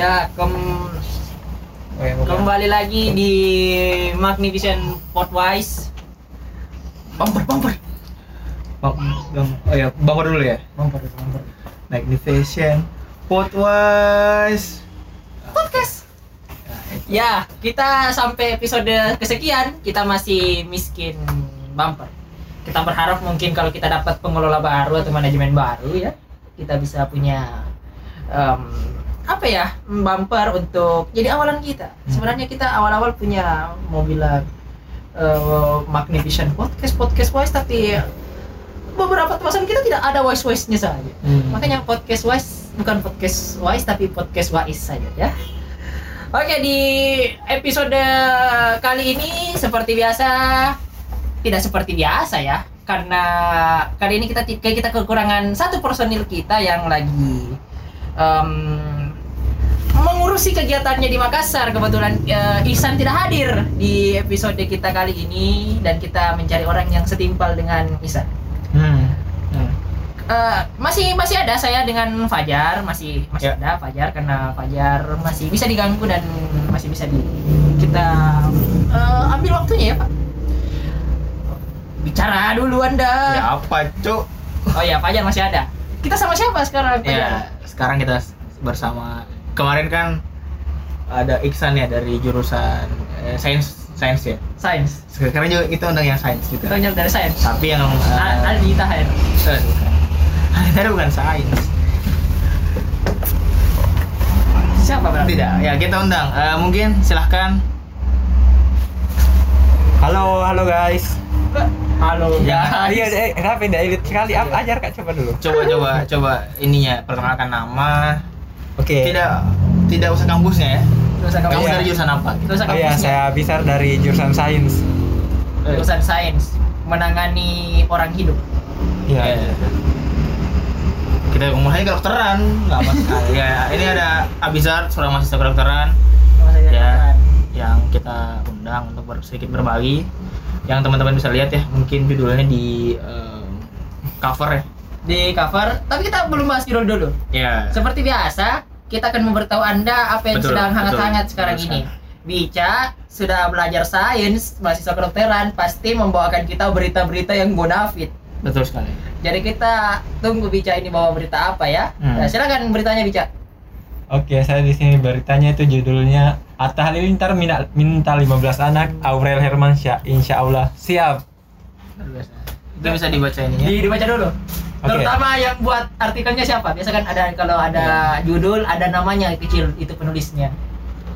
Ya, kem Oh, bukan. kembali lagi di Magnificent Podwise. Bumper, bumper. Bang, bang, oh ya, bangor dulu ya. Bumper, bumper. Magnificent Potwise. Podcast. Ya, kita sampai episode kesekian kita masih miskin bumper. Kita berharap mungkin kalau kita dapat pengelola baru atau manajemen baru ya, kita bisa punya em, apa ya bumper untuk jadi awalan kita. Sebenarnya kita awal-awal punya mobil eh, Magnificent Podcast, Podcast Wise tapi beberapa teman kita tidak ada voice voice nya saja. Hmm. Makanya podcast wise bukan podcast wise tapi podcast wise saja ya. Oke di episode kali ini seperti biasa tidak seperti biasa ya karena kali ini kita kayak kita kekurangan satu personil kita yang lagi em, mengurusi kegiatannya di Makassar kebetulan eh, Ihsan tidak hadir di episode kita kali ini dan kita mencari orang yang setimpal dengan Ihsan. Hmm. Hmm. Eh, masih masih ada saya dengan Fajar masih masih Ya. ada Fajar karena Fajar masih bisa diganggu dan masih bisa di kita eh, ambil waktunya ya Pak bicara dulu anda Ya apa, Cuk? oh ya Fajar masih ada kita sama siapa sekarang Fajar Ya, sekarang kita bersama kemarin kan ada Iksan ya dari jurusan eh, sains sains ya. sains Sekarang juga kita undang yang sains juga. Fajar dari sains Tapi yang eh, Al- Aldi Tahir eh, bukan. Tadi bukan sains. siapa berarti Tidak, ya kita undang. Eh, mungkin silahkan. Halo, halo guys. halo Ya, Iya, eh, kenapa tidak elit sekali? Apa ajar kak coba dulu. Coba coba coba ininya perkenalkan nama. Oke. Tidak tidak usah kampusnya ya. Terus Kamu iya. dari jurusan apa? Terus Oh iya, saya Bisar dari jurusan sains. jurusan sains menangani orang hidup Iya. Ya. Kita mulai kedokteran, nggak sekali. ya, ini ada Abizar, seorang mahasiswa kedokteran Ya. yang kita undang untuk ber- sedikit berbagi. Yang teman-teman bisa lihat ya, mungkin judulnya di em, cover ya. di cover tapi kita belum bahas judul dulu Ya. Seperti biasa, kita akan memberitahu Anda apa yang Betul, sedang hangat-hangat sekarang Betul ini. Bica sudah belajar sains, mahasiswa kedokteran, pasti membawakan kita berita-berita yang bonafit. Betul sekali. Jadi kita tunggu Bica ini bawa berita apa ya. Hmm. Nah, silakan beritanya Bica. Oke, saya di sini beritanya itu judulnya Atta Halilintar minta, minta 15 anak Aurel Hermansyah insya Allah siap. Itu bisa dibaca ini ya. Di, dibaca dulu. Oke. Terutama yang buat artikelnya siapa? Biasa kan ada kalau ada judul, ada namanya kecil itu penulisnya.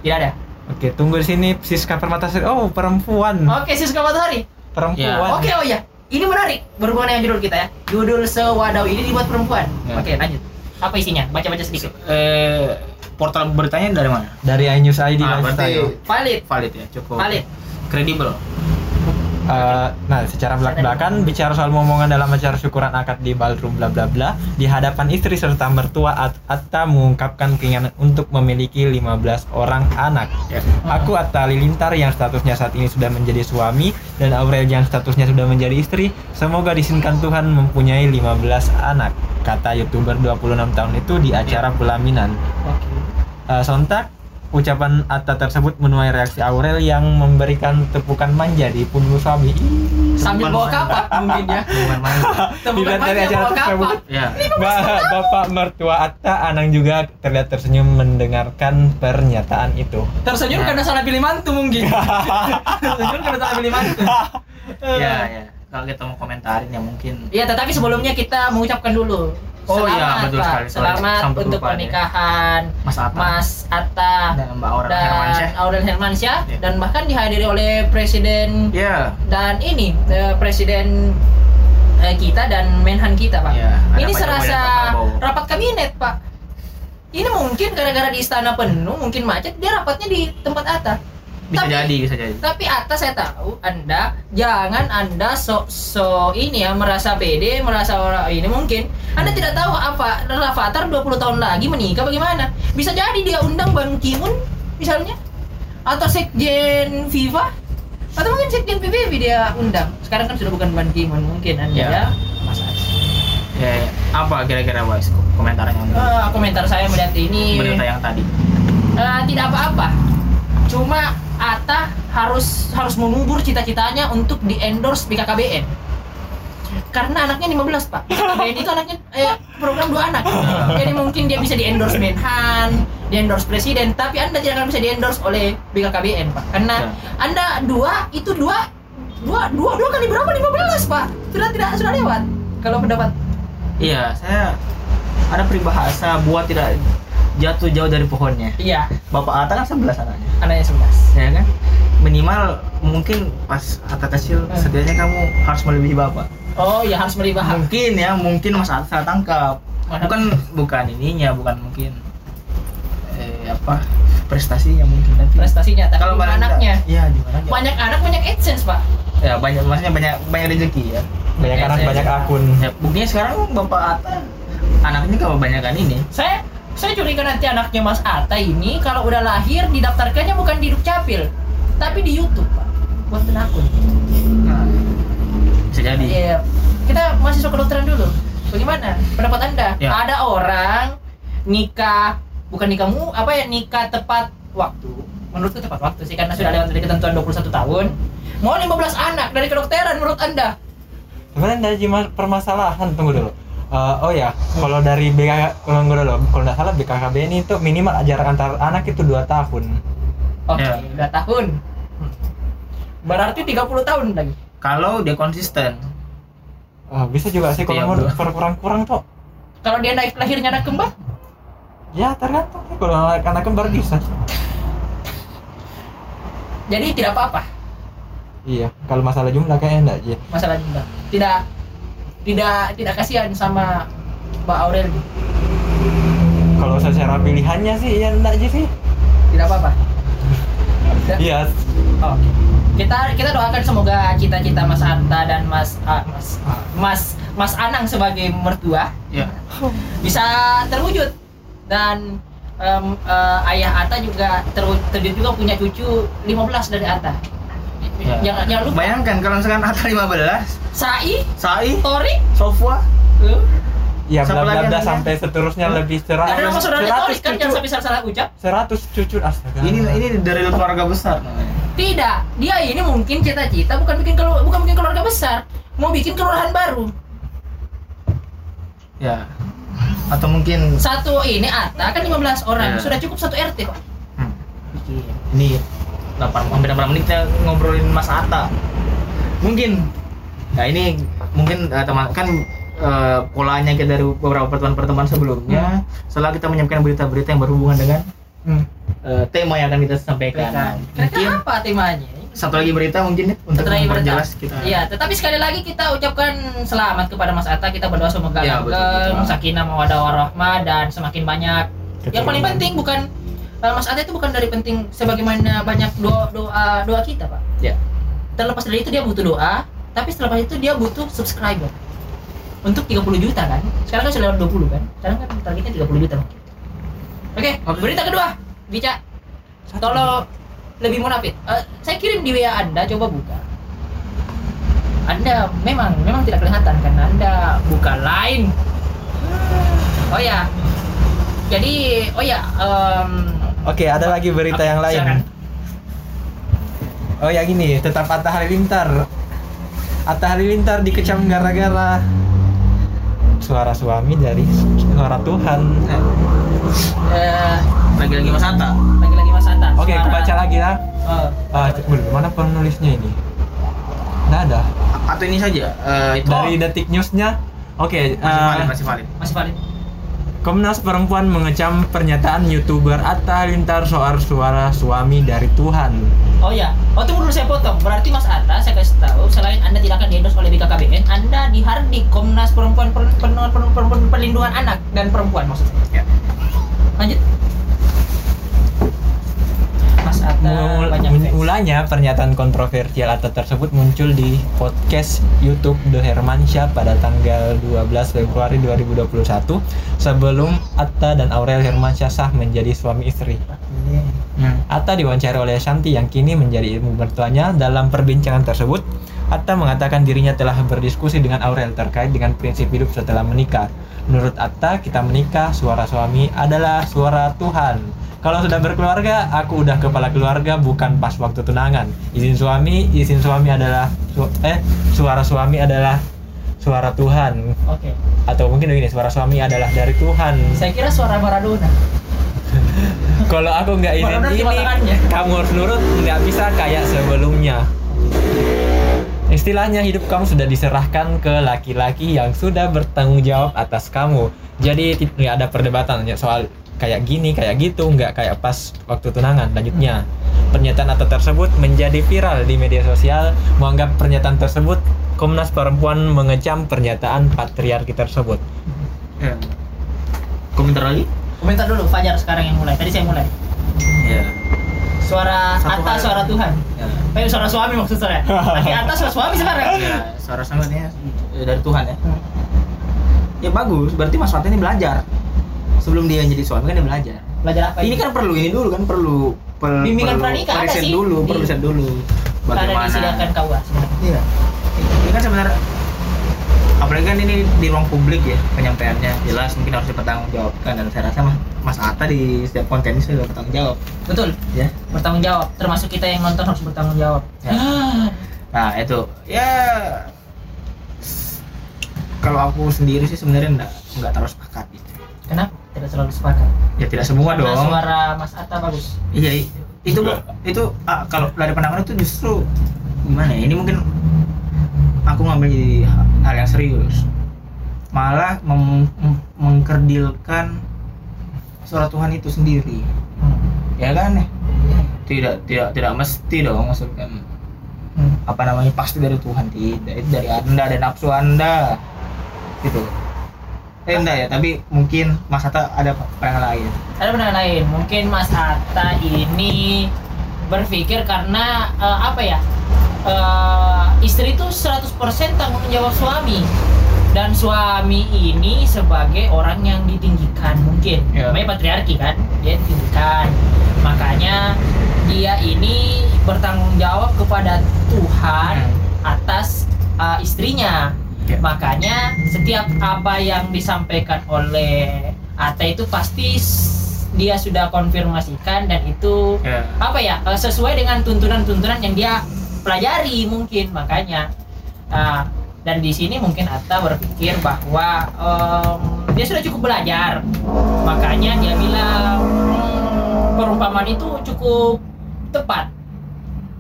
Tidak ada. Oke, tunggu di sini Siska Permatasari. Oh, perempuan. Oke, Siska Matahari. Perempuan. Oke, oh ya. Ini menarik berhubungan dengan judul kita ya. Judul sewadaw ini dibuat perempuan. Ya. Oke, lanjut. Apa isinya? Baca-baca sedikit. Eh, portal beritanya dari mana? Dari iNews ID Ah, berarti Valid. valid ya, cukup. Valid. Kredibel. Eh, nah, secara belak-belakan bicara soal momongan dalam acara syukuran akad di ballroom bla bla bla di hadapan istri serta mertua At Atta mengungkapkan keinginan untuk memiliki 15 orang anak. Aku Atta Lilintar yang statusnya saat ini sudah menjadi suami dan Aurel yang statusnya sudah menjadi istri, semoga diizinkan Tuhan mempunyai 15 anak. Kata YouTuber 26 tahun itu di acara pelaminan. Oke. Eh, sontak ucapan Atta tersebut menuai reaksi Aurel yang memberikan tepukan manja di punggung suami. Sambil Tepukan bawa kapak mungkin ya. Temukan Dilihat dari manja acara bawa tersebut. kapak. ya. Ba- Bapak mertua Atta Anang juga terlihat tersenyum mendengarkan pernyataan itu. Tersenyum Nah. karena salah pilih mantu mungkin. Tersenyum karena salah pilih mantu. Ya, ya. Kalau kita mau komentarin ya mungkin Iya, tetapi sebelumnya kita mengucapkan dulu. Oh iya, Selamat, betul Pak. sekali. Selamat sampai untuk nih. pernikahan Mas Atta Mas Atta dan Mbak Aurel dan Hermansyah. Aurel Hermansyah Iya. dan bahkan dihadiri oleh presiden Ya, dan ini eh, presiden eh, kita dan menhan kita pak Iya, ada ini serasa rapat kabinet pak ini mungkin gara-gara di istana penuh mungkin macet dia rapatnya di tempat Atta bisa Tapi- jadi, bisa jadi. tapi Atta saya tahu anda jangan anda sok so ini ya merasa pede merasa orang ini mungkin anda tidak tahu apa Rafathar 20 tahun lagi menikah bagaimana bisa jadi dia undang Ban Ki-moon misalnya atau sekjen FIFA atau mungkin sekjen PBB dia undang sekarang kan sudah bukan Ban Ki-moon mungkin anda Ya. ya Mas. Ya, apa kira-kira Wais komentarnya Eh, komentar saya melihat ini berita yang tadi? eh, tidak apa-apa. Cuma Ata harus harus mengubur cita-citanya untuk di endorse BKKBN. Karena anaknya 15 pak. BKKBN itu anaknya eh, program dua anak. Jadi mungkin dia bisa di endorse Menhan, di endorse presiden, tapi anda tidak akan bisa di endorse oleh BKKBN pak. Karena Ya. anda dua itu dua dua dua dua kali berapa 15 pak? Sudah tidak sudah lewat. Kalau pendapat Iya, saya ada peribahasa buah tidak jatuh jauh dari pohonnya. iya Bapak Ata kan 11 anaknya. anaknya 11 Ya kan? Minimal mungkin pas Ata kecil Hmm. setidaknya kamu harus melebihi Bapak. Oh ya harus meribah. Mungkin ya, mungkin Mas Ata salah tangkap. Bukan bukan ininya, bukan mungkin eh apa prestasinya mungkin tapi prestasinya tapi kalau anaknya enggak- iya di mana aja. banyak anak banyak adsense pak ya banyak maksudnya banyak banyak rezeki ya banyak anak banyak akun ya buktinya sekarang bapak Ata anaknya kebanyakan ini saya saya curiga nanti anaknya Mas Atta ini kalau udah lahir didaftarkannya bukan di Dukcapil tapi di YouTube pak. Buat akun nah, bisa jadi. Iya. kita mahasiswa kedokteran dulu. Bagaimana? Pendapat anda? Ya. ada orang nikah bukan nikahmu apa ya nikah tepat waktu. Menurutku tepat waktu sih karena sudah lewat dari ketentuan 21 tahun. Mau 15 anak dari kedokteran menurut anda? Sebenarnya dari permasalahan tunggu dulu Eh, oh ya kalau dari BK kalau nggak dulu kalau nggak salah BKKBN itu minimal jarak antar anak itu 2 tahun Oke, Ya. udah tahun. Berarti 30 tahun lagi. kalau dia konsisten Oh, bisa juga sih kalau mau dua. kurang-kurang tuh Kalau dia naik lahirnya anak kembar, ya tergantung kalau anak, anak kembar bisa jadi tidak apa-apa iya kalau masalah jumlah kayaknya enggak aja masalah jumlah. Tidak tidak tidak kasihan sama Mbak Aurel. kalau secara pilihannya sih ya enggak aja sih Tidak apa-apa. Iya Oh, Oke. Kita kita doakan semoga cita-cita Mas Anta dan Mas ah, Mas Mas Mas Anang sebagai mertua ya bisa terwujud dan em, eh, ayah Ata juga terwujud terwujud juga punya cucu 15 dari Ata. Ya. Jangan jangan lupa. Bayangkan kalau misalkan Ata 15 Sai, Sai. Tori, Sofwa. Eh, ya bla bla yang sampai seterusnya Hmm? lebih ada nama saudaranya Tori kan jangan sampai salah-salah ucap. seratus cucu astaga. Ini ini dari keluarga besar namanya. Tidak, dia ini mungkin cita-cita bukan bikin kelu- bukan bikin keluarga besar, mau bikin kelurahan baru. ya. Atau mungkin Satu ini Ata kan 15 orang, Ya. sudah cukup satu RT kok. Hmm. ini 8 hampir 8 menit kita ngobrolin Mas Ata mungkin nah ini mungkin eh, teman kan eh, polanya kita dari beberapa pertemuan-pertemuan sebelumnya setelah kita menyampaikan berita-berita yang berhubungan dengan Hmm. eh, tema yang akan kita sampaikan mungkin Kira-kira apa temanya? satu lagi berita mungkin ya, untuk Satu lagi berita. memperjelas kita Iya, tetapi sekali lagi kita ucapkan selamat kepada Mas Atta. Kita berdoa semoga Ya, sakinah mawaddah warahmah dan semakin banyak. Yang paling penting bukan eh, Mas Atta itu bukan dari penting sebagaimana banyak doa doa doa kita, Pak. Ya. Terlepas dari itu dia butuh doa, tapi setelah itu dia butuh subscriber. Untuk 30 juta kan? Sekarang kan sudah lewat 20 kan? Sekarang kan targetnya 30 juta mungkin. Oke, Oke. berita kedua. Bica, tolong lebih munafik. Eh, saya kirim di WA Anda, coba buka. Anda memang memang tidak kelihatan karena Anda buka line. Oh ya. Jadi, oh ya, em, Oke, ada lagi berita Oke, yang lain. silakan. Oh ya gini, tetap Atta Halilintar. Atta Halilintar dikecam gara-gara suara suami dari suara Tuhan. eh, lagi-lagi Mas Ata lagi-lagi Mas Anta. Oke, aku suara- baca lagi ya. Oh, Ah, c- belum, mana penulisnya ini? Nggak ada. atau ini saja eh, itu Dari detik newsnya. Oke, masih eh, valid masih valid masih valid. Komnas Perempuan mengecam pernyataan youtuber Atta Halilintar soal suara suami dari Tuhan. Oh ya, oh dulu saya potong. Berarti Mas Atta, saya kasih tahu, selain Anda tidak akan diendorse oleh BKKBN, Anda dihardik Komnas Perempuan per, per, per, per- per- Perlindungan Anak dan Perempuan maksud saya. Ya. Lanjut. Mas Atta Mul- mulanya pernyataan kontroversial Atta tersebut muncul di podcast YouTube The Hermansyah pada tanggal 12 Februari 2021 sebelum Atta dan Aurel Hermansyah sah menjadi suami istri. Hmm. Atta diwawancara oleh Shanti yang kini menjadi ibu mertuanya. Dalam perbincangan tersebut, Atta mengatakan dirinya telah berdiskusi dengan Aurel terkait dengan prinsip hidup setelah menikah. Menurut Atta, kita menikah, suara suami adalah suara Tuhan. Kalau sudah berkeluarga, aku udah kepala keluarga bukan pas waktu tunangan. Izin suami, izin suami adalah su- eh suara suami adalah suara Tuhan Oke. atau mungkin begini suara suami adalah dari Tuhan. Saya kira suara Maradona. Kalau aku nggak izin ini, kamu harus nurut nggak bisa kayak sebelumnya. Istilahnya hidup kamu sudah diserahkan ke laki-laki yang sudah bertanggung jawab atas kamu. Jadi ti- nggak ada perdebatan ya soal kayak gini, kayak gitu, nggak kayak pas waktu tunangan. Lanjutnya, pernyataan Atta tersebut menjadi viral di media sosial. Menganggap pernyataan tersebut Komnas Perempuan mengecam pernyataan patriarki tersebut. Ya. Komentar lagi? Komentar dulu Fajar sekarang yang mulai. Tadi saya mulai. Ya. Suara Satu atas hal. suara Tuhan. Ya. Eh suara suami maksud saya. Nanti atas suara suami sekarang. ya suara sangatnya dari Tuhan ya. Hmm. Ya bagus, berarti Mas Fatih ini belajar. Sebelum dia jadi suami kan dia belajar. Belajar apa Ini kan perlu ini dulu kan perlu per, Bimbingan riset sih. dulu, perlu riset dulu. Ada disediakan KUA sebenarnya. Iya. Ini kan sebenarnya apalagi kan ini di ruang publik ya penyampaiannya jelas mungkin harus dipertanggungjawabkan dan saya rasa Mas, Mas Atta di setiap konten ini sudah bertanggung jawab Betul. ya. Bertanggung jawab. Termasuk kita yang nonton harus bertanggung jawab. Ya. Nah itu ya kalau aku sendiri sih sebenarnya enggak enggak terlalu sepakat gitu. Kenapa? Tidak selalu sepakat. Ya tidak semua Karena dong. suara Mas Atta bagus. Iya itu Juga. itu ah, kalau dari pandangan itu justru gimana ya? Ini mungkin aku ngambil jadi ha- hal yang serius. Malah mem- mengkerdilkan suara Tuhan itu sendiri. Hmm. Ya kan? ya? Tidak tidak tidak mesti dong maksudnya Hmm. apa namanya pasti dari Tuhan tidak itu dari anda dan nafsu anda gitu eh enggak ya tapi mungkin Mas Atta ada pandangan lain Ada pandangan lain. Mungkin Mas Atta ini berpikir karena eh, apa ya? Eh, istri itu 100% tanggung jawab suami. Dan suami ini sebagai orang yang ditinggikan mungkin. Ya. Namanya patriarki kan, dia ditinggikan. Makanya dia ini bertanggung jawab kepada Tuhan atas eh, istrinya. Ya. Makanya setiap apa yang disampaikan oleh Ata itu pasti dia sudah konfirmasikan dan itu ya apa ya eh, sesuai dengan tuntunan-tuntunan yang dia pelajari mungkin makanya. Ah, dan di sini mungkin Atta berpikir bahwa em, dia sudah cukup belajar. Makanya dia bilang "Hmm, perumpamaan itu cukup tepat.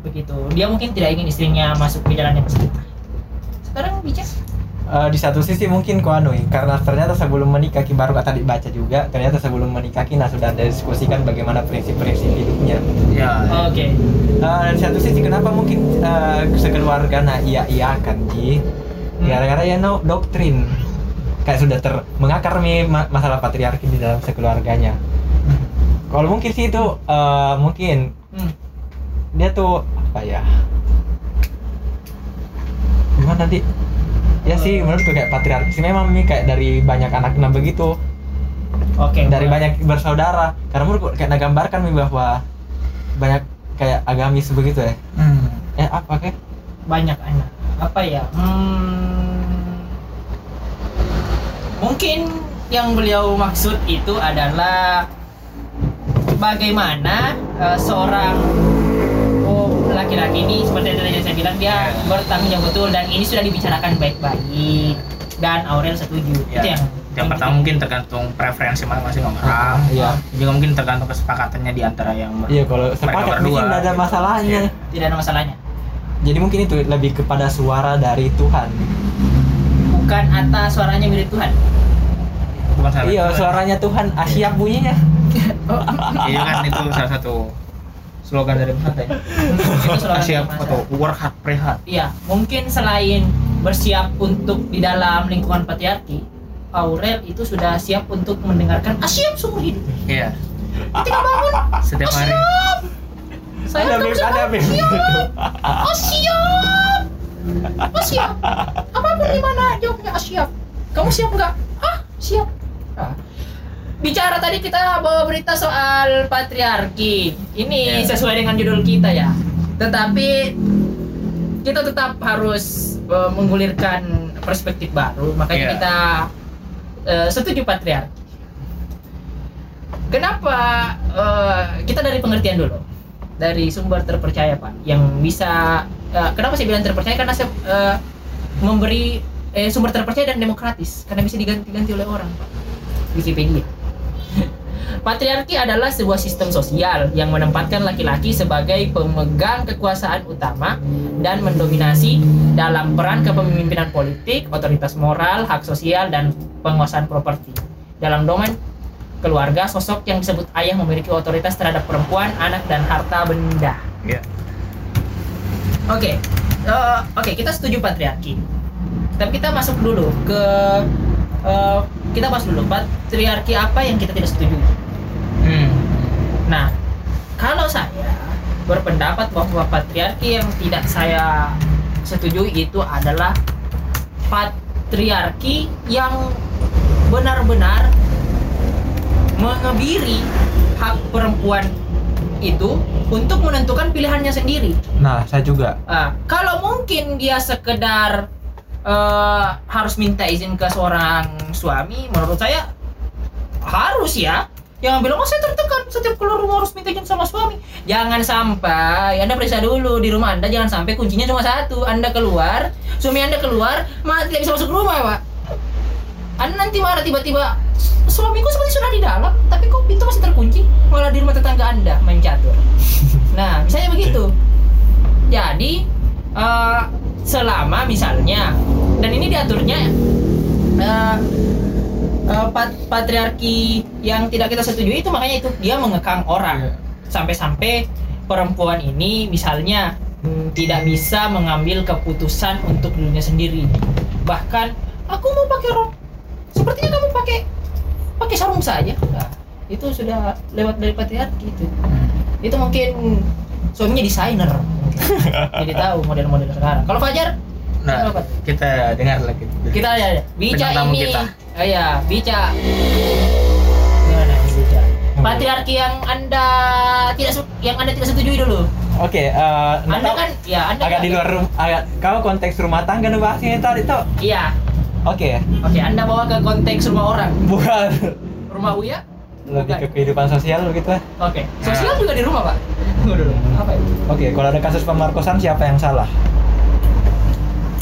Begitu. Dia mungkin tidak ingin istrinya masuk ke jalan yang sekarang bicara Eh, di satu sisi mungkin kuanui karena ternyata sebelum menikah Ki baru kata dibaca juga ternyata sebelum menikah Kina sudah diskusikan bagaimana prinsip-prinsip hidupnya. Ya oke. Eh, di satu sisi kenapa mungkin eh, sekeluarga nah iya iya kan Ji gara-gara ya no doktrin. Kayak sudah ter mengakar nih ma- masalah patriarki di dalam sekeluarganya. Kalau mungkin sih itu eh, mungkin Hmm. dia tuh apa ya? Gimana tadi ya sih menurutku kayak patriarki memang nih kayak dari banyak anaknya begitu. Oke dari mulai. banyak bersaudara. Karena menurutku kayak gambarkan nih bahwa banyak kayak agamis begitu ya. Hmm. eh apa kayak banyak anak. Apa ya? Hmm, mungkin yang beliau maksud itu adalah bagaimana eh, seorang laki-laki ini seperti yang tadi saya bilang dia bertanggung jawab betul dan ini sudah dibicarakan baik-baik. Dan Aurel setuju. Ya. itu yang yang pertama mungkin tergantung preferensi masing-masing orang. Iya. Juga mungkin tergantung kesepakatannya di antara yang iya kalau sepakat berdua, mungkin tidak ada gitu. masalahnya. Iya. tidak ada masalahnya. Jadi mungkin itu lebih kepada suara dari Tuhan. Bukan atas suaranya mirip Tuhan. Bukan salah iya suaranya Tuhan asyap bunyinya. Iya kan itu salah satu slogan dari Atta ya itu slogan siap atau work hard pray hard Iya, mungkin selain bersiap untuk di dalam lingkungan patriarki, Aurel itu sudah siap untuk mendengarkan asyap seumur hidup. iya Ketika bangun, setiap hari saya ada meme ada meme Asyap, asyap. Apa pun di mana jawabnya asyap. Kamu siap nggak? Ah, siap. Ah. Bicara tadi kita bawa berita soal patriarki. Ini Ya. sesuai dengan judul kita ya. Tetapi kita tetap harus eh, menggulirkan perspektif baru makanya Iya. kita eh, setuju patriarki kenapa eh, kita dari pengertian dulu dari sumber terpercaya pak yang bisa eh, kenapa saya bilang terpercaya karena saya eh, memberi eh, sumber terpercaya dan demokratis karena bisa diganti-ganti oleh orang pak Wikipedia Patriarki adalah sebuah sistem sosial yang menempatkan laki-laki sebagai pemegang kekuasaan utama dan mendominasi dalam peran kepemimpinan politik, otoritas moral, hak sosial, dan penguasaan properti. Dalam domain keluarga, sosok yang disebut ayah memiliki otoritas terhadap perempuan, anak, dan harta benda. Iya. Oke, eh, oke kita setuju patriarki. Tapi kita masuk dulu ke eh, kita bahas dulu patriarki apa yang kita tidak setuju. Hmm. Nah, kalau saya berpendapat bahwa patriarki yang tidak saya setujui itu adalah patriarki yang benar-benar mengebiri hak perempuan itu untuk menentukan pilihannya sendiri. Nah, saya juga. Ah, kalau mungkin dia sekedar eh, harus minta izin ke seorang suami, menurut saya harus ya. Jangan bilang oh saya tertekan setiap keluar rumah harus minta izin sama suami. Jangan sampai Anda periksa dulu di rumah Anda jangan sampai kuncinya cuma satu. Anda keluar, suami Anda keluar, malah tidak bisa masuk rumah, Pak. Anda nanti marah tiba-tiba suamiku seperti sudah di dalam, tapi kok pintu masih terkunci? Malah di rumah tetangga Anda main catur. Nah, misalnya begitu. Jadi eh, selama misalnya dan ini diaturnya eh, eh, pat- patriarki yang tidak kita setujui itu makanya itu dia mengekang orang. Sampai-sampai perempuan ini misalnya hmm, tidak bisa mengambil keputusan untuk dirinya sendiri. Bahkan aku mau pakai rok sepertinya kamu pakai pakai sarung saja. Nah, itu sudah lewat dari patriarki itu. Itu mungkin suaminya desainer. Jadi tahu model-model sekarang. Kalau Fajar? Nah, Apa? kita dengar lagi. kita ya Bica ini. kita. oh ya Bica. Gimana ini Bica? Patriarki yang anda tidak yang anda tidak setujui dulu. Oke, eh, anda tahu- kan ya anda agak kan- di luar rum- agak kau konteks rumah tangga nu bahas ini tadi tuh. iya. Oke, oke anda bawa ke konteks rumah orang. Bukan. Rumah Uya lebih ke kehidupan sosial begitu lah. oke sosial juga di rumah pak tunggu dulu apa itu Oke, kalau ada kasus pemerkosaan siapa yang salah?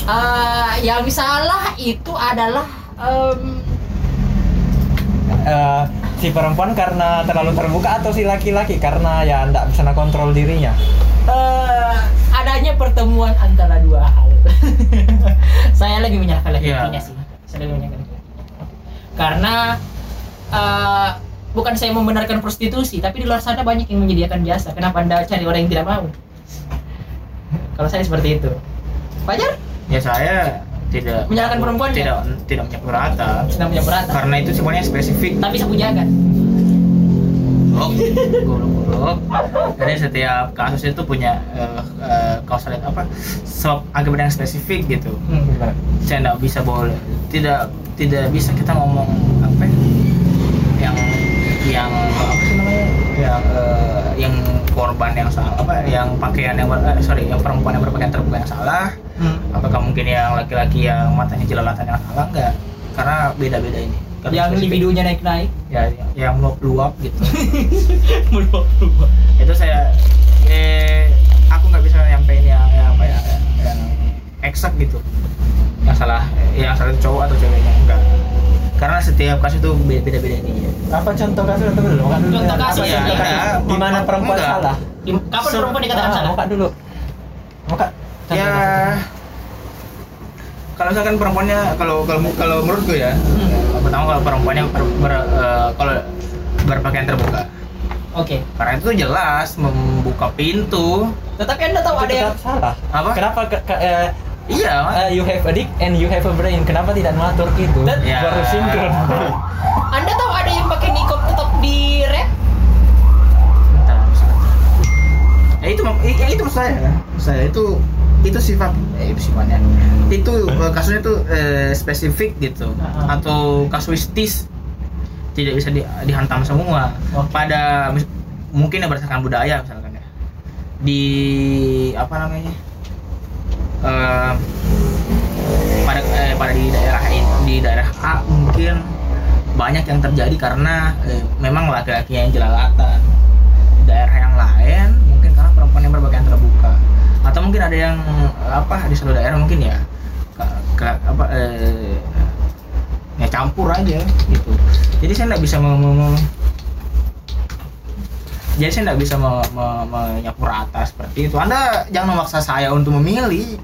Eh, yang salah itu adalah em, Eh, si perempuan karena terlalu terbuka atau si laki-laki karena ya ndak bisa kontrol dirinya? eh, adanya pertemuan antara dua hal. saya lebih menyalahkan laki-lakinya Iya. sih. Saya lebih menyalahkan. Karena eh, bukan saya membenarkan prostitusi, tapi di luar sana banyak yang menyediakan jasa. Kenapa anda cari orang yang tidak mau? Kalau saya seperti itu. Fajar Ya saya tidak Menyalahkan perempuan ya? tidak tidak menyebut rata sedang punya berata, karena itu semuanya spesifik tapi sapu jagat. goblok goblok jadi setiap kasus itu punya uh, uh, kausalitas apa sebab akibat yang spesifik gitu Hmm. saya tidak bisa boleh tidak tidak bisa kita ngomong apa ya, yang apa sih namanya yang eh, yang korban yang salah apa yang pakaian yang eh, sorry yang perempuan yang berpakaian terbuka yang salah Hmm. apakah mungkin yang laki-laki yang matanya jelalatan yang salah? Enggak karena beda-beda ini. Karena Yang libidonya naik-naik. ya yang, meluap-luap gitu. Itu saya eh aku nggak bisa nyampein yang, yang apa ya yang, yang eksak gitu. Yang salah yang salah cowok atau ceweknya? Enggak karena setiap kasus itu be- beda-beda ini Apa contoh kasus atau dulu? Bukan dulu. Contoh kasus, ya, ya. Di mana perempuan Enggak. salah? Di- Kapan Se- perempuan dikatakan Ah, salah? Muka dulu. Muka. contoh ya kasusnya. kalau misalkan perempuannya kalau kalau kalau menurutku ya Hmm. pertama kalau perempuannya ber- ber- eh, kalau berpakaian terbuka Oke. karena itu jelas membuka pintu Tetapi anda tahu Itu ada yang salah. Apa? Kenapa ke, ke- eh, iya eh, you have a dick and you have a brain? Kenapa tidak mengatur itu? Dan- Ya. Baru sinkron. Anda tahu ada yang pakai nikop tetap di rap? Bentar, ya itu ya itu maksud saya saya itu itu sifat eh, itu sifatnya itu eh, kasusnya itu eh, spesifik gitu Ah. atau kasuistis tidak bisa di- dihantam semua Oke. pada mungkin ya berdasarkan budaya misalkan ya di apa namanya eh, pada eh, pada di daerah di daerah A mungkin banyak yang terjadi karena eh, memang laki-laki yang jelalatan. Daerah yang lain mungkin karena perempuan yang berpakaian terbuka. Atau mungkin ada yang apa di satu daerah mungkin ya ke- ke- apa eh, ya campur aja gitu. Jadi saya nggak bisa me- me- jadi saya nggak bisa me- menyapu rata seperti itu. Anda jangan memaksa saya untuk memilih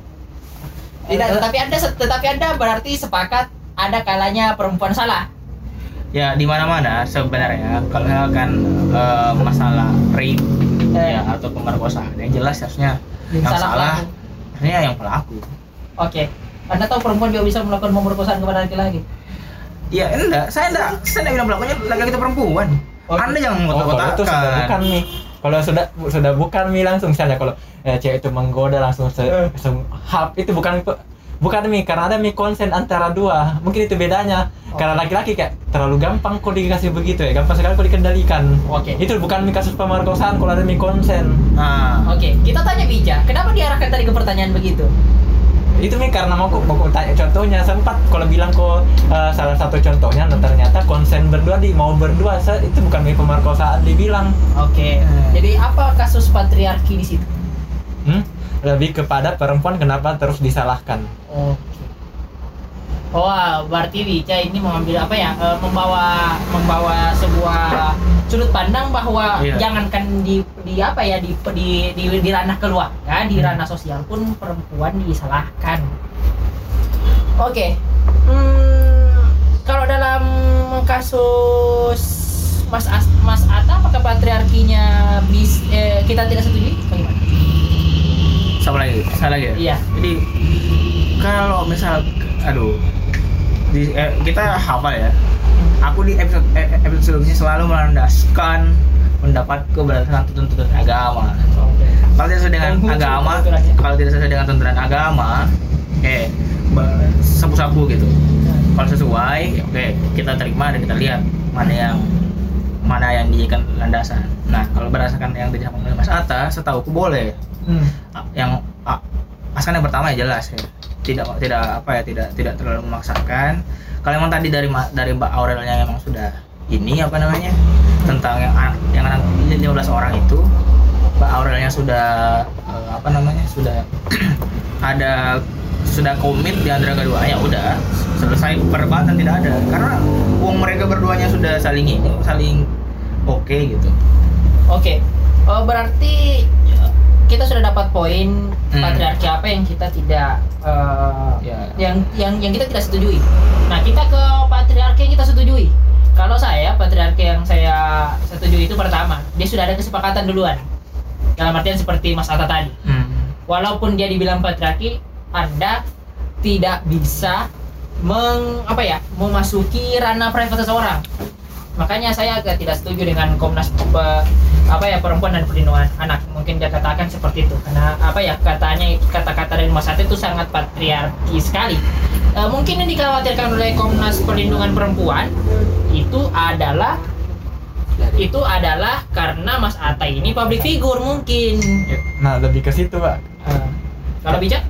Tidak, tetapi anda tetapi anda berarti sepakat ada kalanya perempuan salah. ya di mana mana sebenarnya kalau misalkan eh, masalah rape Eh. ya atau pemerkosaan yang jelas harusnya Yang yang salah salah, pelaku. harusnya yang pelaku Oke. Anda tahu perempuan juga bisa melakukan pemerkosaan kepada laki-laki? ya enggak saya enggak saya enggak bilang pelakunya laki-laki atau perempuan Oke. anda jangan Oh, kalau itu sudah bukan nih. Kalau sudah sudah bukan nih langsung misalnya kalau eh, cewek itu menggoda langsung se, Eh. langsung hap itu bukan bukan mi karena ada mi konsen antara dua mungkin itu bedanya karena laki-laki kayak terlalu gampang kok dikasih begitu ya gampang sekali kok dikendalikan Oke. itu bukan mi kasus pemerkosaan kalau ada mi konsen nah Oke, kita tanya Bija, kenapa diarahkan tadi ke pertanyaan begitu? Itu mi karena mau kok mau tanya contohnya sempat kalau bilang kok eh, salah satu contohnya nah, ternyata konsen berdua di mau berdua se- itu bukan mi pemerkosaan dibilang Oke. Hmm. Jadi apa kasus patriarki di situ? hmm? lebih kepada perempuan kenapa terus disalahkan Oke. Oh, wah, berarti Bija ini mengambil apa ya? eh, membawa membawa sebuah sudut pandang bahwa Iya. jangankan di di apa ya di di di, di ranah keluarga, di ranah sosial pun perempuan disalahkan. Oke. Hmm, kalau dalam kasus Mas As, Mas Ata apakah patriarkinya bis eh, kita tidak setuju? Bagaimana? sama lagi saya lagi ya Iya. jadi kalau misal aduh di, eh, kita hafal ya. Aku di episode eh, episode sebelumnya selalu melandaskan pendapatku berdasarkan tuntunan agama. Kalau tidak sesuai dengan muncul agama kalau tidak sesuai dengan tuntunan agama eh sapu-sapu gitu. Kalau sesuai oke kita terima dan kita lihat mana yang mana yang dijadikan landasan. Nah kalau berdasarkan yang dijelaskan oleh Mas Atta setahuku boleh. Hmm. Yang asalkan yang pertama ya jelas ya tidak tidak apa ya tidak tidak terlalu memaksakan. Kalau memang tadi dari dari Mbak Aurelnya memang sudah ini apa namanya tentang yang anak yang anak 15 orang itu Mbak Aurelnya sudah eh, apa namanya sudah ada sudah komit di antara keduanya udah selesai perdebatan tidak ada. Karena uang mereka berduanya sudah saling ini saling oke gitu. Oke, Oh, berarti kita sudah dapat poin Hmm. patriarki apa yang kita tidak eh, Ya. yang yang yang kita tidak setujui. Nah, kita ke patriarki yang kita setujui. Kalau saya patriarki yang saya setujui itu pertama, dia sudah ada kesepakatan duluan. Dalam artian seperti Mas Atta tadi. Hmm. Walaupun dia dibilang patriarki, Anda tidak bisa meng apa ya, memasuki ranah private seseorang. Makanya saya agak tidak setuju dengan Komnas Pe- apa ya perempuan dan perlindungan anak. Mungkin dia katakan seperti itu karena apa ya katanya kata-kata dari Mas Ate itu sangat patriarki sekali. Eh, mungkin yang dikhawatirkan oleh Komnas Perlindungan Perempuan itu adalah itu adalah karena Mas Atta ini public figure mungkin. nah lebih ke situ pak Eh, kalau bijak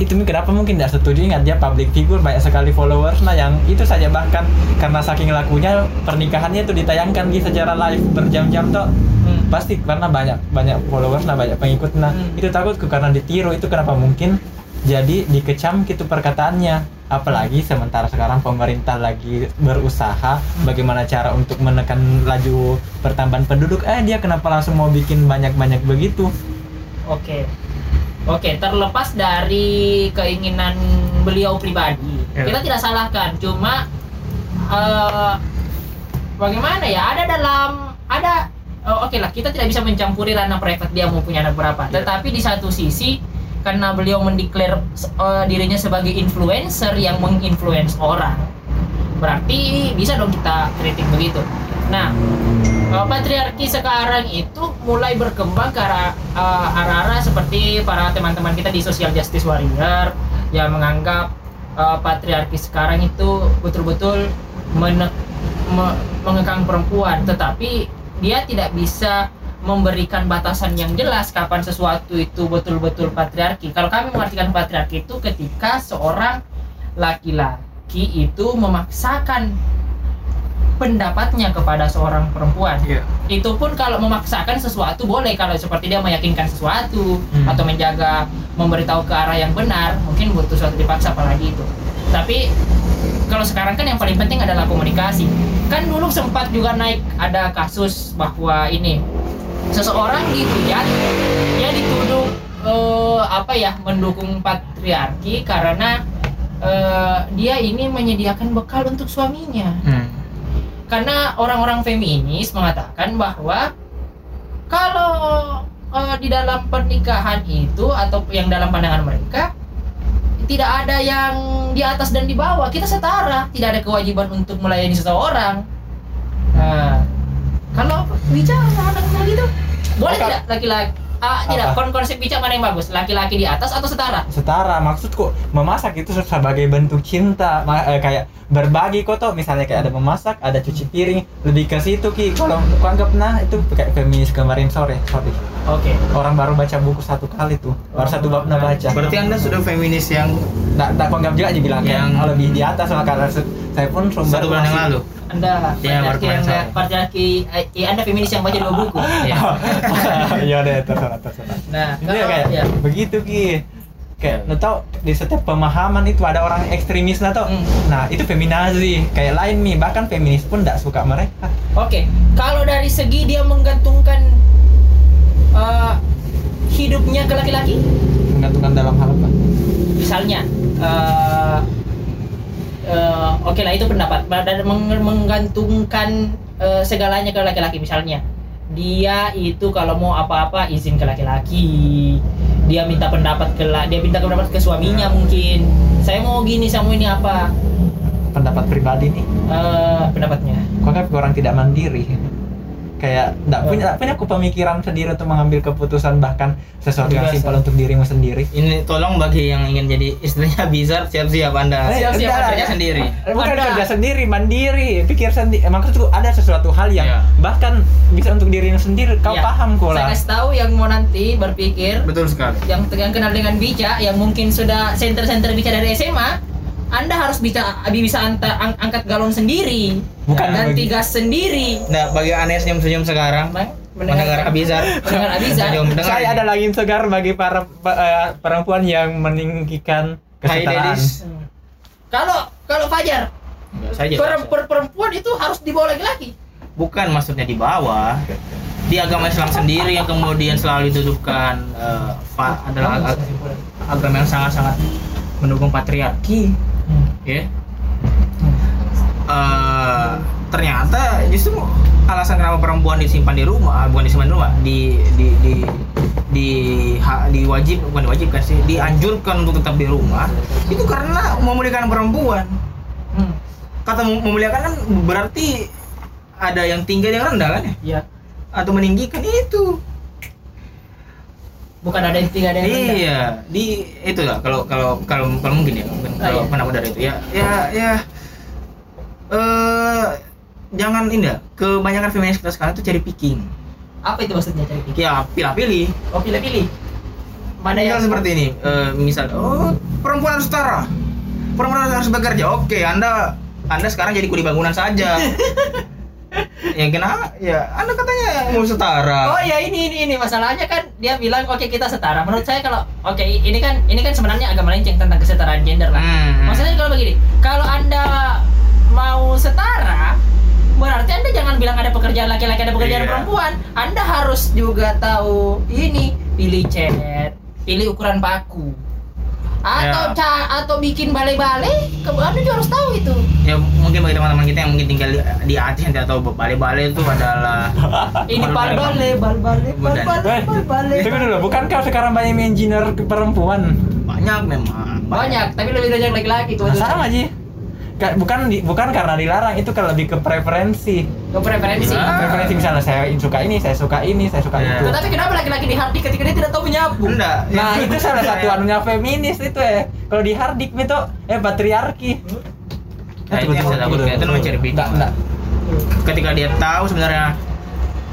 itu kenapa mungkin tidak setuju. Ingat dia public figure banyak sekali followers. Nah yang itu saja bahkan. Karena saking lakunya pernikahannya itu ditayangkan di secara live berjam-jam toh. Hmm. pasti karena banyak banyak followers nah banyak pengikut. Nah Hmm. itu takutku karena ditiru. Itu kenapa mungkin jadi dikecam gitu perkataannya. Apalagi sementara sekarang pemerintah lagi berusaha bagaimana cara untuk menekan laju pertambahan penduduk. Eh dia kenapa langsung mau bikin banyak-banyak begitu? Oke. Oke, terlepas dari keinginan beliau pribadi, Ya. kita tidak salahkan. Cuma eh, bagaimana ya? Ada dalam ada oh, oke lah, kita tidak bisa mencampuri ranah private dia mau punya anak berapa. Ya. Tetapi di satu sisi karena beliau mendeklar eh, dirinya sebagai influencer yang menginfluence orang, berarti bisa dong kita kritik begitu. Nah, Uh, patriarki sekarang itu mulai berkembang ke arah uh, arah-arah seperti para teman-teman kita di social justice warrior yang menganggap uh, patriarki sekarang itu betul-betul me- mengekang perempuan tetapi dia tidak bisa memberikan batasan yang jelas kapan sesuatu itu betul-betul patriarki. Kalau kami mengartikan patriarki itu ketika seorang laki-laki itu memaksakan pendapatnya kepada seorang perempuan. Iya. Itu pun kalau memaksakan sesuatu boleh kalau seperti dia meyakinkan sesuatu Hmm. atau menjaga memberitahu ke arah yang benar, mungkin butuh suatu dipaksa apalagi itu. Tapi kalau sekarang kan yang paling penting adalah komunikasi. Kan dulu sempat juga naik ada kasus bahwa ini seseorang gitu ya, dia dituduh eh, apa ya mendukung patriarki karena eh, dia ini menyediakan bekal untuk suaminya Hmm. Karena orang-orang feminis mengatakan bahwa kalau eh, di dalam pernikahan itu atau yang dalam pandangan mereka tidak ada yang di atas dan di bawah. Kita setara tidak ada kewajiban untuk melayani seseorang. Nah kalau bicara sama gitu boleh tidak laki-laki ah tidak Apa? kon konsep bicara mana yang bagus? Laki-laki di atas atau setara? Setara maksudku memasak itu sebagai bentuk cinta. Ma- eh, kayak berbagi kok toh misalnya kayak ada memasak ada cuci piring lebih ke situ ki. Kalau aku anggap nah itu kayak feminis kemarin sore sorry. Oke. Orang baru baca buku satu kali tuh baru satu bab nah baca. Berarti anda sudah feminis yang nggak nggak aku anggap juga aja bilang kayak Yang- oh, lebih di atas lah karena saya pun sumber satu bulan yang lalu. Anda Ya, patriarki yang sore. patriarki eh, anda feminis yang baca dua buku. Iya. Iya. Deh terserah terserah. Nah ya kayak ya. begitu ki. Kayak lo tau di setiap pemahaman itu ada orang ekstremis lah tau? Hmm. nah itu feminazi. Kayak lain nih bahkan feminis pun tidak suka mereka. Oke, kalau dari segi dia menggantungkan eh, hidupnya ke laki-laki, menggantungkan dalam hal apa? Misalnya, eh, eh, oke lah itu pendapat, dan meng- menggantungkan eh, segalanya ke laki-laki, misalnya dia itu kalau mau apa-apa izin ke laki-laki, dia minta pendapat ke dia minta pendapat ke suaminya mungkin, saya mau gini, saya mau ini apa, pendapat pribadi nih. Eh, pendapatnya. kok kan orang tidak mandiri kayak tidak punya nggak punya pemikiran sendiri untuk mengambil keputusan bahkan sesuatu yang simpel untuk dirimu sendiri Ini tolong bagi yang ingin jadi istrinya bizar siap-siap anda. Eh, Siap-siap Anda Kerja sendiri. bukan Ada. kerja sendiri mandiri pikir sendiri maksudku ada sesuatu hal yang Iya. bahkan bisa untuk dirimu sendiri kau Ya, paham kok Saya lah kasih tahu yang mau nanti berpikir Betul sekali. yang yang kenal dengan Bica yang mungkin sudah center-center Bica dari SMA anda harus bisa bisa anta, ang- angkat galon sendiri Bukan ganti bagi- gas sendiri Nah, bagi aneh senyum-senyum sekarang, Bang, mendengar Abizar. mendengar Abizar Senyum, dengar saya ini. ada lagi segar bagi para pa- eh, perempuan yang meninggikan kesetaraan kalau kalau Fajar saja. per- per- perempuan itu harus dibawa laki-laki Bukan maksudnya di bawah. Di agama Islam sendiri yang kemudian selalu dituduhkan eh, fa- adalah ag- agama yang sangat-sangat mendukung patriarki, Ya. Eh, ternyata justru alasan kenapa perempuan disimpan di rumah, bukan disimpan di rumah, di di di di ha, diwajib bukan diwajibkan sih, dianjurkan untuk tetap di rumah itu karena memuliakan perempuan. Hmm. Kata mem- memuliakan kan berarti ada yang tinggi ada yang rendah kan ya? ya Atau meninggikan itu. Bukan ada yang tiga ada yang rendah. Iya, di itu lah kalau kalau kalau kalau mungkin ya, mungkin Ah, kalau iya. pendapat dari itu ya, ya ya eh jangan ini ya, kebanyakan feminis kita sekarang tuh cari picking. apa itu maksudnya cari pikir Ya, pilih-pilih. oh pilih-pilih mana Misal yang seperti ini, eh, misal oh perempuan harus setara. Perempuan harus bekerja. Oke, Anda Anda sekarang jadi kuli bangunan saja. ya kenapa? Ya, Anda katanya mau setara. Oh ya ini ini ini masalahnya kan dia bilang oke kita setara. Menurut saya kalau oke ini kan ini kan sebenarnya agak melenceng tentang kesetaraan gender lah. Hmm. Maksudnya kalau begini, kalau anda mau setara, berarti anda jangan bilang ada pekerjaan laki-laki ada pekerjaan Iya. perempuan. Anda harus juga tahu ini pilih cat, pilih ukuran paku, atau Ya. ca atau bikin balai-balai. ke- Anda juga harus tahu itu. ya mungkin bagi teman-teman kita yang mungkin tinggal di, di Aceh nanti atau bale-bale itu adalah Ini Balai-balai. bal-balai, Bukan. bal-balai, Eh, dulu, bukan kau sekarang banyak engineer perempuan? banyak memang Banyak, tapi lebih banyak laki-laki Nah, kebetulan. sama aja. Ka- Bukan di- bukan karena dilarang, itu kan lebih ke preferensi. Ke preferensi. Ah. Preferensi misalnya saya suka ini, saya suka ini, saya suka Iya. itu. Tetapi kenapa laki-laki di hardik ketika dia tidak tahu menyapu? enggak Nah, itu salah satu anunya feminis itu ya. Kalau di hardik itu eh patriarki. Nah, itu yang saya takutkan. Itu picking. Enggak, enggak. ketika dia tahu sebenarnya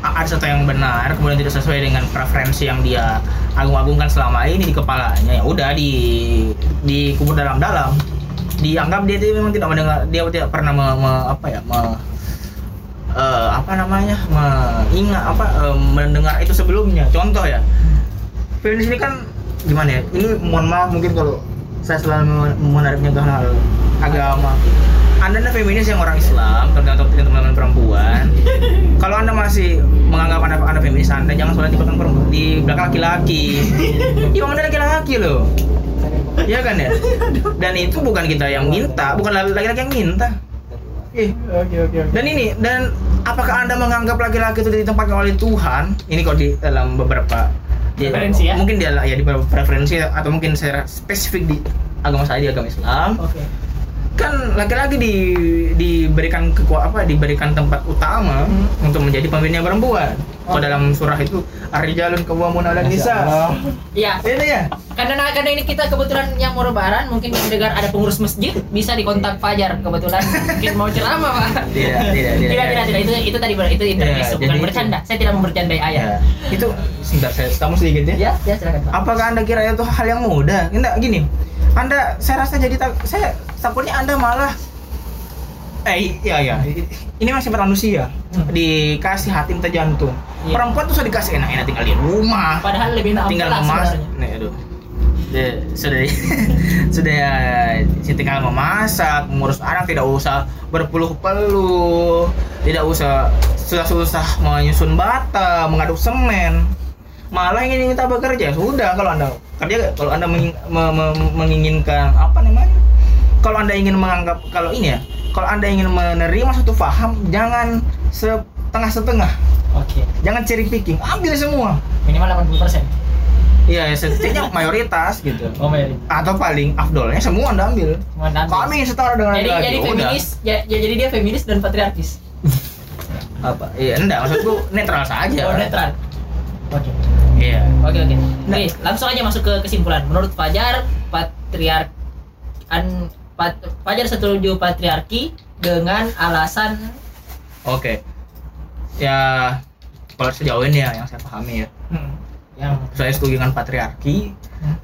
ada sesuatu yang benar kemudian tidak sesuai dengan preferensi yang dia agung-agungkan selama ini di kepalanya ya udah di dikubur dalam-dalam dianggap dia itu memang tidak mendengar dia tidak pernah me, me- apa ya me- eh, apa namanya mengingat apa eh, mendengar itu sebelumnya. Contoh ya feminis ini kan gimana ya ini mohon maaf mungkin kalau saya selalu menariknya ke hal agama. Anda adalah feminis yang orang Islam tergantung teman-teman perempuan. Kalau anda masih menganggap anda, anda feminis anda jangan sholat di belakang perempuan di belakang laki-laki. Iya, anda laki-laki loh Iya kan ya dan itu bukan kita yang minta bukan laki-laki yang minta Ih, Oke oke oke. dan ini dan apakah anda menganggap laki-laki itu ditempatkan oleh Tuhan? Ini kalau di dalam beberapa di- Preferensi ya? Mungkin dia ya di beberapa preferensi atau mungkin secara spesifik di agama saya di agama Islam Oke. Kan laki-laki di, diberikan kekuatan apa diberikan tempat utama Hmm. untuk menjadi pemimpinnya perempuan. Kalau dalam surah itu Ar-rijalun qawwamun 'alan nisa. Iya. Itu ya. Karena karena ini kita kebetulan yang mau lebaran, mungkin yang dengar ada pengurus masjid bisa dikontak Fajar kebetulan mungkin mau ceramah pak. Tidak, tidak, tidak. Tidak tidak tidak itu itu tadi itu intermezzo Ya, bukan bercanda. Saya tidak membercandai ayah. Ya, itu sebentar saya kamu sedikit ya. Ya ya silakan pak. Apakah anda kira itu hal yang mudah? Enggak gini. Anda, saya rasa jadi tak, saya takutnya anda malah eh iya iya. Ini masih manusia Hmm. dikasih hati minta jantung. Iya. perempuan tuh sudah dikasih enak-enak tinggal di rumah. Padahal lebih enak tinggal memasak. nih aduh. Dia- sudah sudah ya, tinggal memasak mengurus anak tidak usah berpeluh-peluh tidak usah susah-susah menyusun bata mengaduk semen. Malah ingin minta bekerja. Sudah kalau anda kerja kalau anda menging- me- me- menginginkan apa namanya kalau anda ingin menganggap kalau ini ya kalau anda ingin menerima satu paham jangan setengah-setengah Oke. jangan cherry picking ambil semua Minimal 80 persen. Iya, setidaknya mayoritas gitu. Oh. Atau paling afdolnya semua anda ambil. Cuma nanti. Kami setara dengan Jadi laki-laki. jadi feminis, ya, ya jadi dia feminis dan patriarkis. Apa? Iya, enggak maksudku netral saja. Oh netral. Oke. Iya. Oke oke. Nah. Oke, langsung aja masuk ke kesimpulan. Menurut Fajar, patriark an pat, Fajar setuju patriarki dengan alasan Oke. Ya kalau sejauh ini ya yang saya pahami ya. hmm, yang Saya setuju dengan patriarki. Hmm.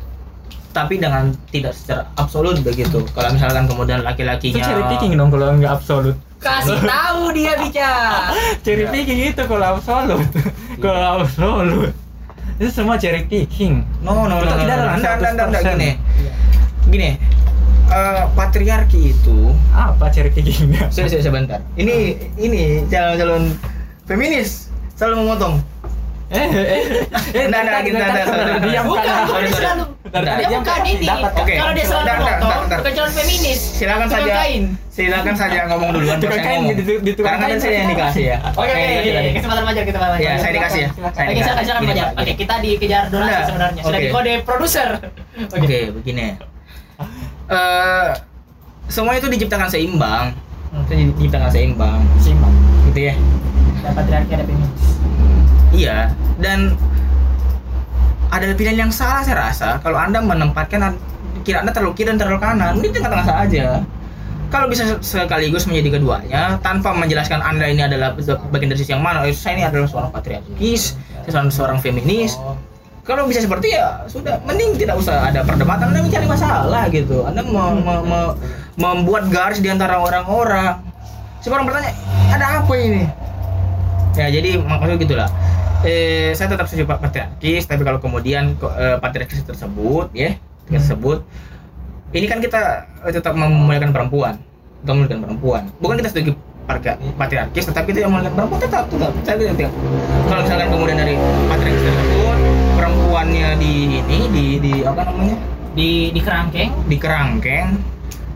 Tapi dengan tidak secara absolut begitu. Kalau misalkan kemudian Itu laki-lakinya cherry picking dong kalau nggak absolut. kasih tahu dia bicara. Cherry Ya. picking itu kalau absolut. kalau absolut. Itu semua cherry picking. No, no, no, no, tidak no, dalam Anda, anda, anda, anda, 100%. gini. Gini. eh, patriarki itu Apa cherry pickingnya? saya, saya sebentar. Ini ini calon-calon feminis selalu memotong. Eh, eh, eh, Nah, nah, kita- tadi kita- diam Bukan, kan? sorry, dia sorry. Dia bukan kan? ini. Dapat, Oke. Kalau dia selalu memotong, bentar. bukan calon feminis. Silakan saja. Silakan saja ngomong duluan Tukang kain di- di tukang Karena kan saya yang semua. dikasih ya. Oke oke kesempatan Fajar kesempatan Fajar. Ya, saya dikasih ya. Oke, silakan silakan Gini, Fajar. Pak, Oke, kita dikejar Enggak. sebenarnya. Sudah Oke. dikode produser. Oke, begini. Eh semua itu diciptakan seimbang. Itu diciptakan seimbang, Simbang. gitu ya. Ada patriarki ada feminis. Iya, dan ada pilihan yang salah saya rasa kalau anda menempatkan kira anda terlalu kiri dan terlalu kanan, ini tengah-tengah saja. Kalau bisa sekaligus menjadi keduanya tanpa menjelaskan anda ini adalah bagian dari sisi yang mana, eh, saya ini adalah seorang patriarkis, saya seorang, seorang feminis. Kalau bisa seperti ya sudah, mending tidak usah ada perdebatan, anda mencari masalah gitu, anda me- me- me- membuat garis di antara orang-orang. Semua orang bertanya, ada apa ini? Ya jadi maksudnya gitulah. Eh, saya tetap setuju pak patriarkis, tapi kalau kemudian eh, patriarkis tersebut, ya tersebut, ini kan kita eh, tetap memuliakan perempuan, tetap memuliakan perempuan. Bukan kita setuju patriarkis, tetapi itu yang memuliakan perempuan tetap tetap. Saya tidak tidak. Kalau misalkan kemudian dari patriarkis tersebut, perempuannya di ini di di apa namanya Di di kerangkeng. di kerangkeng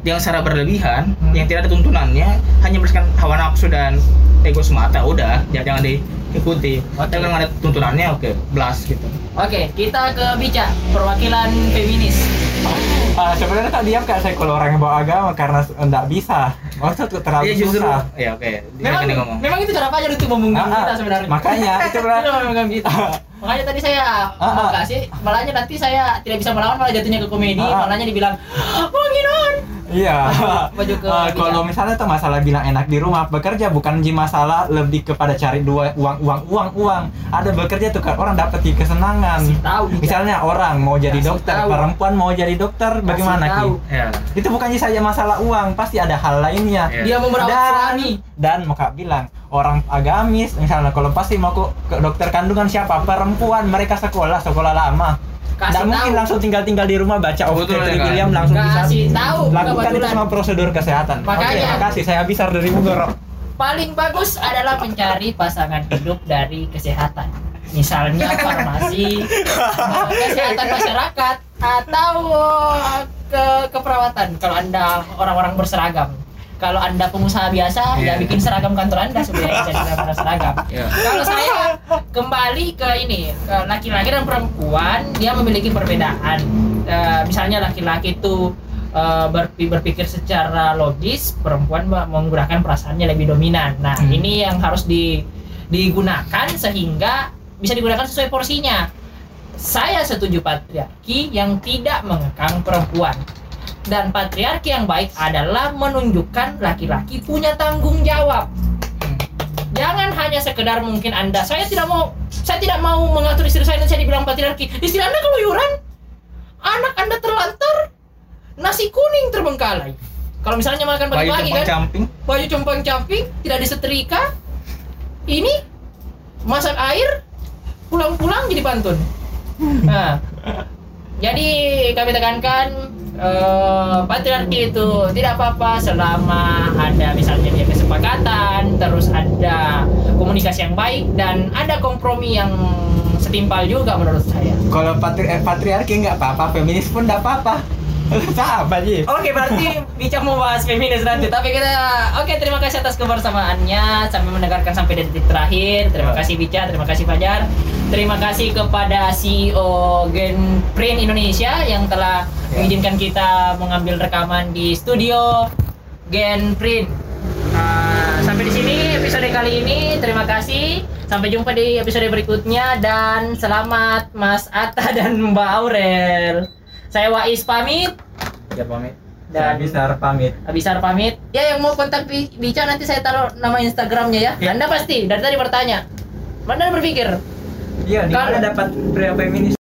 yang secara berlebihan, Hmm. yang tidak ada tuntunannya, hanya berdasarkan hawa nafsu dan ego semata, udah jangan, jangan diikuti. Oke. Tapi kalau ada tuntunannya, oke, blast gitu. Oke, kita ke Bica, perwakilan feminis. Ah, sebenarnya tak diam kak saya kalau orang yang bawa agama karena enggak bisa. Maksud terlalu Iya justru, susah. ya oke. Memang, Silakan ngomong. memang itu cara Fajar untuk membungkam Ah, ah. kita sebenarnya. Makanya, itu benar. Itu memang gitu. Makanya tadi saya Ah, ah. mau kasih, malahnya nanti saya tidak bisa melawan malah jatuhnya ke komedi, Ah, ah. malahnya dibilang, "Bang Inon, Iya. Baju ke Eh, kalau misalnya tuh masalah bilang enak di rumah bekerja bukan di masalah lebih kepada cari dua uang uang uang uang. Ada bekerja tuh kan orang dapat di kesenangan. Kasih tahu Bija. Misalnya orang mau jadi Kasih dokter, tahu. perempuan mau jadi dokter, bagaimana Kasih Ki? tahu. Ya. Itu bukannya saja masalah uang, pasti ada hal lainnya. Iya. Dia mau merawat dan, suami. dan mau Kak bilang orang agamis misalnya kalau pasti mau ke, ke dokter kandungan siapa perempuan mereka sekolah sekolah lama Kasih Nggak mungkin langsung tinggal-tinggal di rumah baca Betul, obstetrik ya? William langsung bisa Kasih tahu, lakukan itu semua prosedur kesehatan. Makanya. Oke, makasih saya Abisar dari Bogor. paling bagus adalah mencari pasangan hidup dari kesehatan. Misalnya farmasi, eh, kesehatan masyarakat, atau ke keperawatan. Kalau anda orang-orang berseragam, kalau anda pengusaha biasa, ya Iya. bikin seragam kantor anda supaya jadi seragam seragam. Ya. Kalau saya kembali ke ini, laki-laki dan perempuan, dia memiliki perbedaan. Eh, misalnya laki-laki itu eh, berpi- berpikir secara logis, perempuan menggunakan perasaannya lebih dominan. Nah, Hmm. ini yang harus di, digunakan sehingga bisa digunakan sesuai porsinya. Saya setuju patriarki yang tidak mengekang perempuan. Dan patriarki yang baik adalah menunjukkan laki-laki punya tanggung jawab. Jangan hanya sekedar mungkin anda saya tidak mau saya tidak mau mengatur istri saya dan saya dibilang patriarki. Istri anda keluyuran anak anda terlantar nasi kuning terbengkalai. Kalau misalnya makan pagi-pagi kan camping. baju compang camping tidak disetrika ini masak air pulang-pulang jadi pantun. Nah jadi kami tekankan eh, patriarki itu tidak apa-apa selama ada misalnya dia kesepakatan, terus ada komunikasi yang baik dan ada kompromi yang setimpal juga menurut saya. Kalau patri eh, patriarki nggak apa-apa, feminis pun nggak apa-apa. Apa sih? Oke, berarti Bicara mau bahas feminis nanti. Tapi kita, oke terima kasih atas kebersamaannya sampai mendengarkan sampai detik terakhir. Terima kasih Bica, terima kasih Fajar, terima kasih kepada CEO Genprint Indonesia yang telah Ya. mengizinkan kita mengambil rekaman di studio Genprint. Nah, sampai di sini episode kali ini. Terima kasih. Sampai jumpa di episode berikutnya dan selamat Mas Atta dan Mbak Aurel. Saya Wais pamit Ya pamit. Dan Abisar pamit. Abisar pamit. Ya yang mau kontak Bi- Bica nanti saya taruh nama Instagramnya ya. Ya. Anda pasti dari tadi bertanya. Mana berpikir? Iya, di mana dapat pria feminis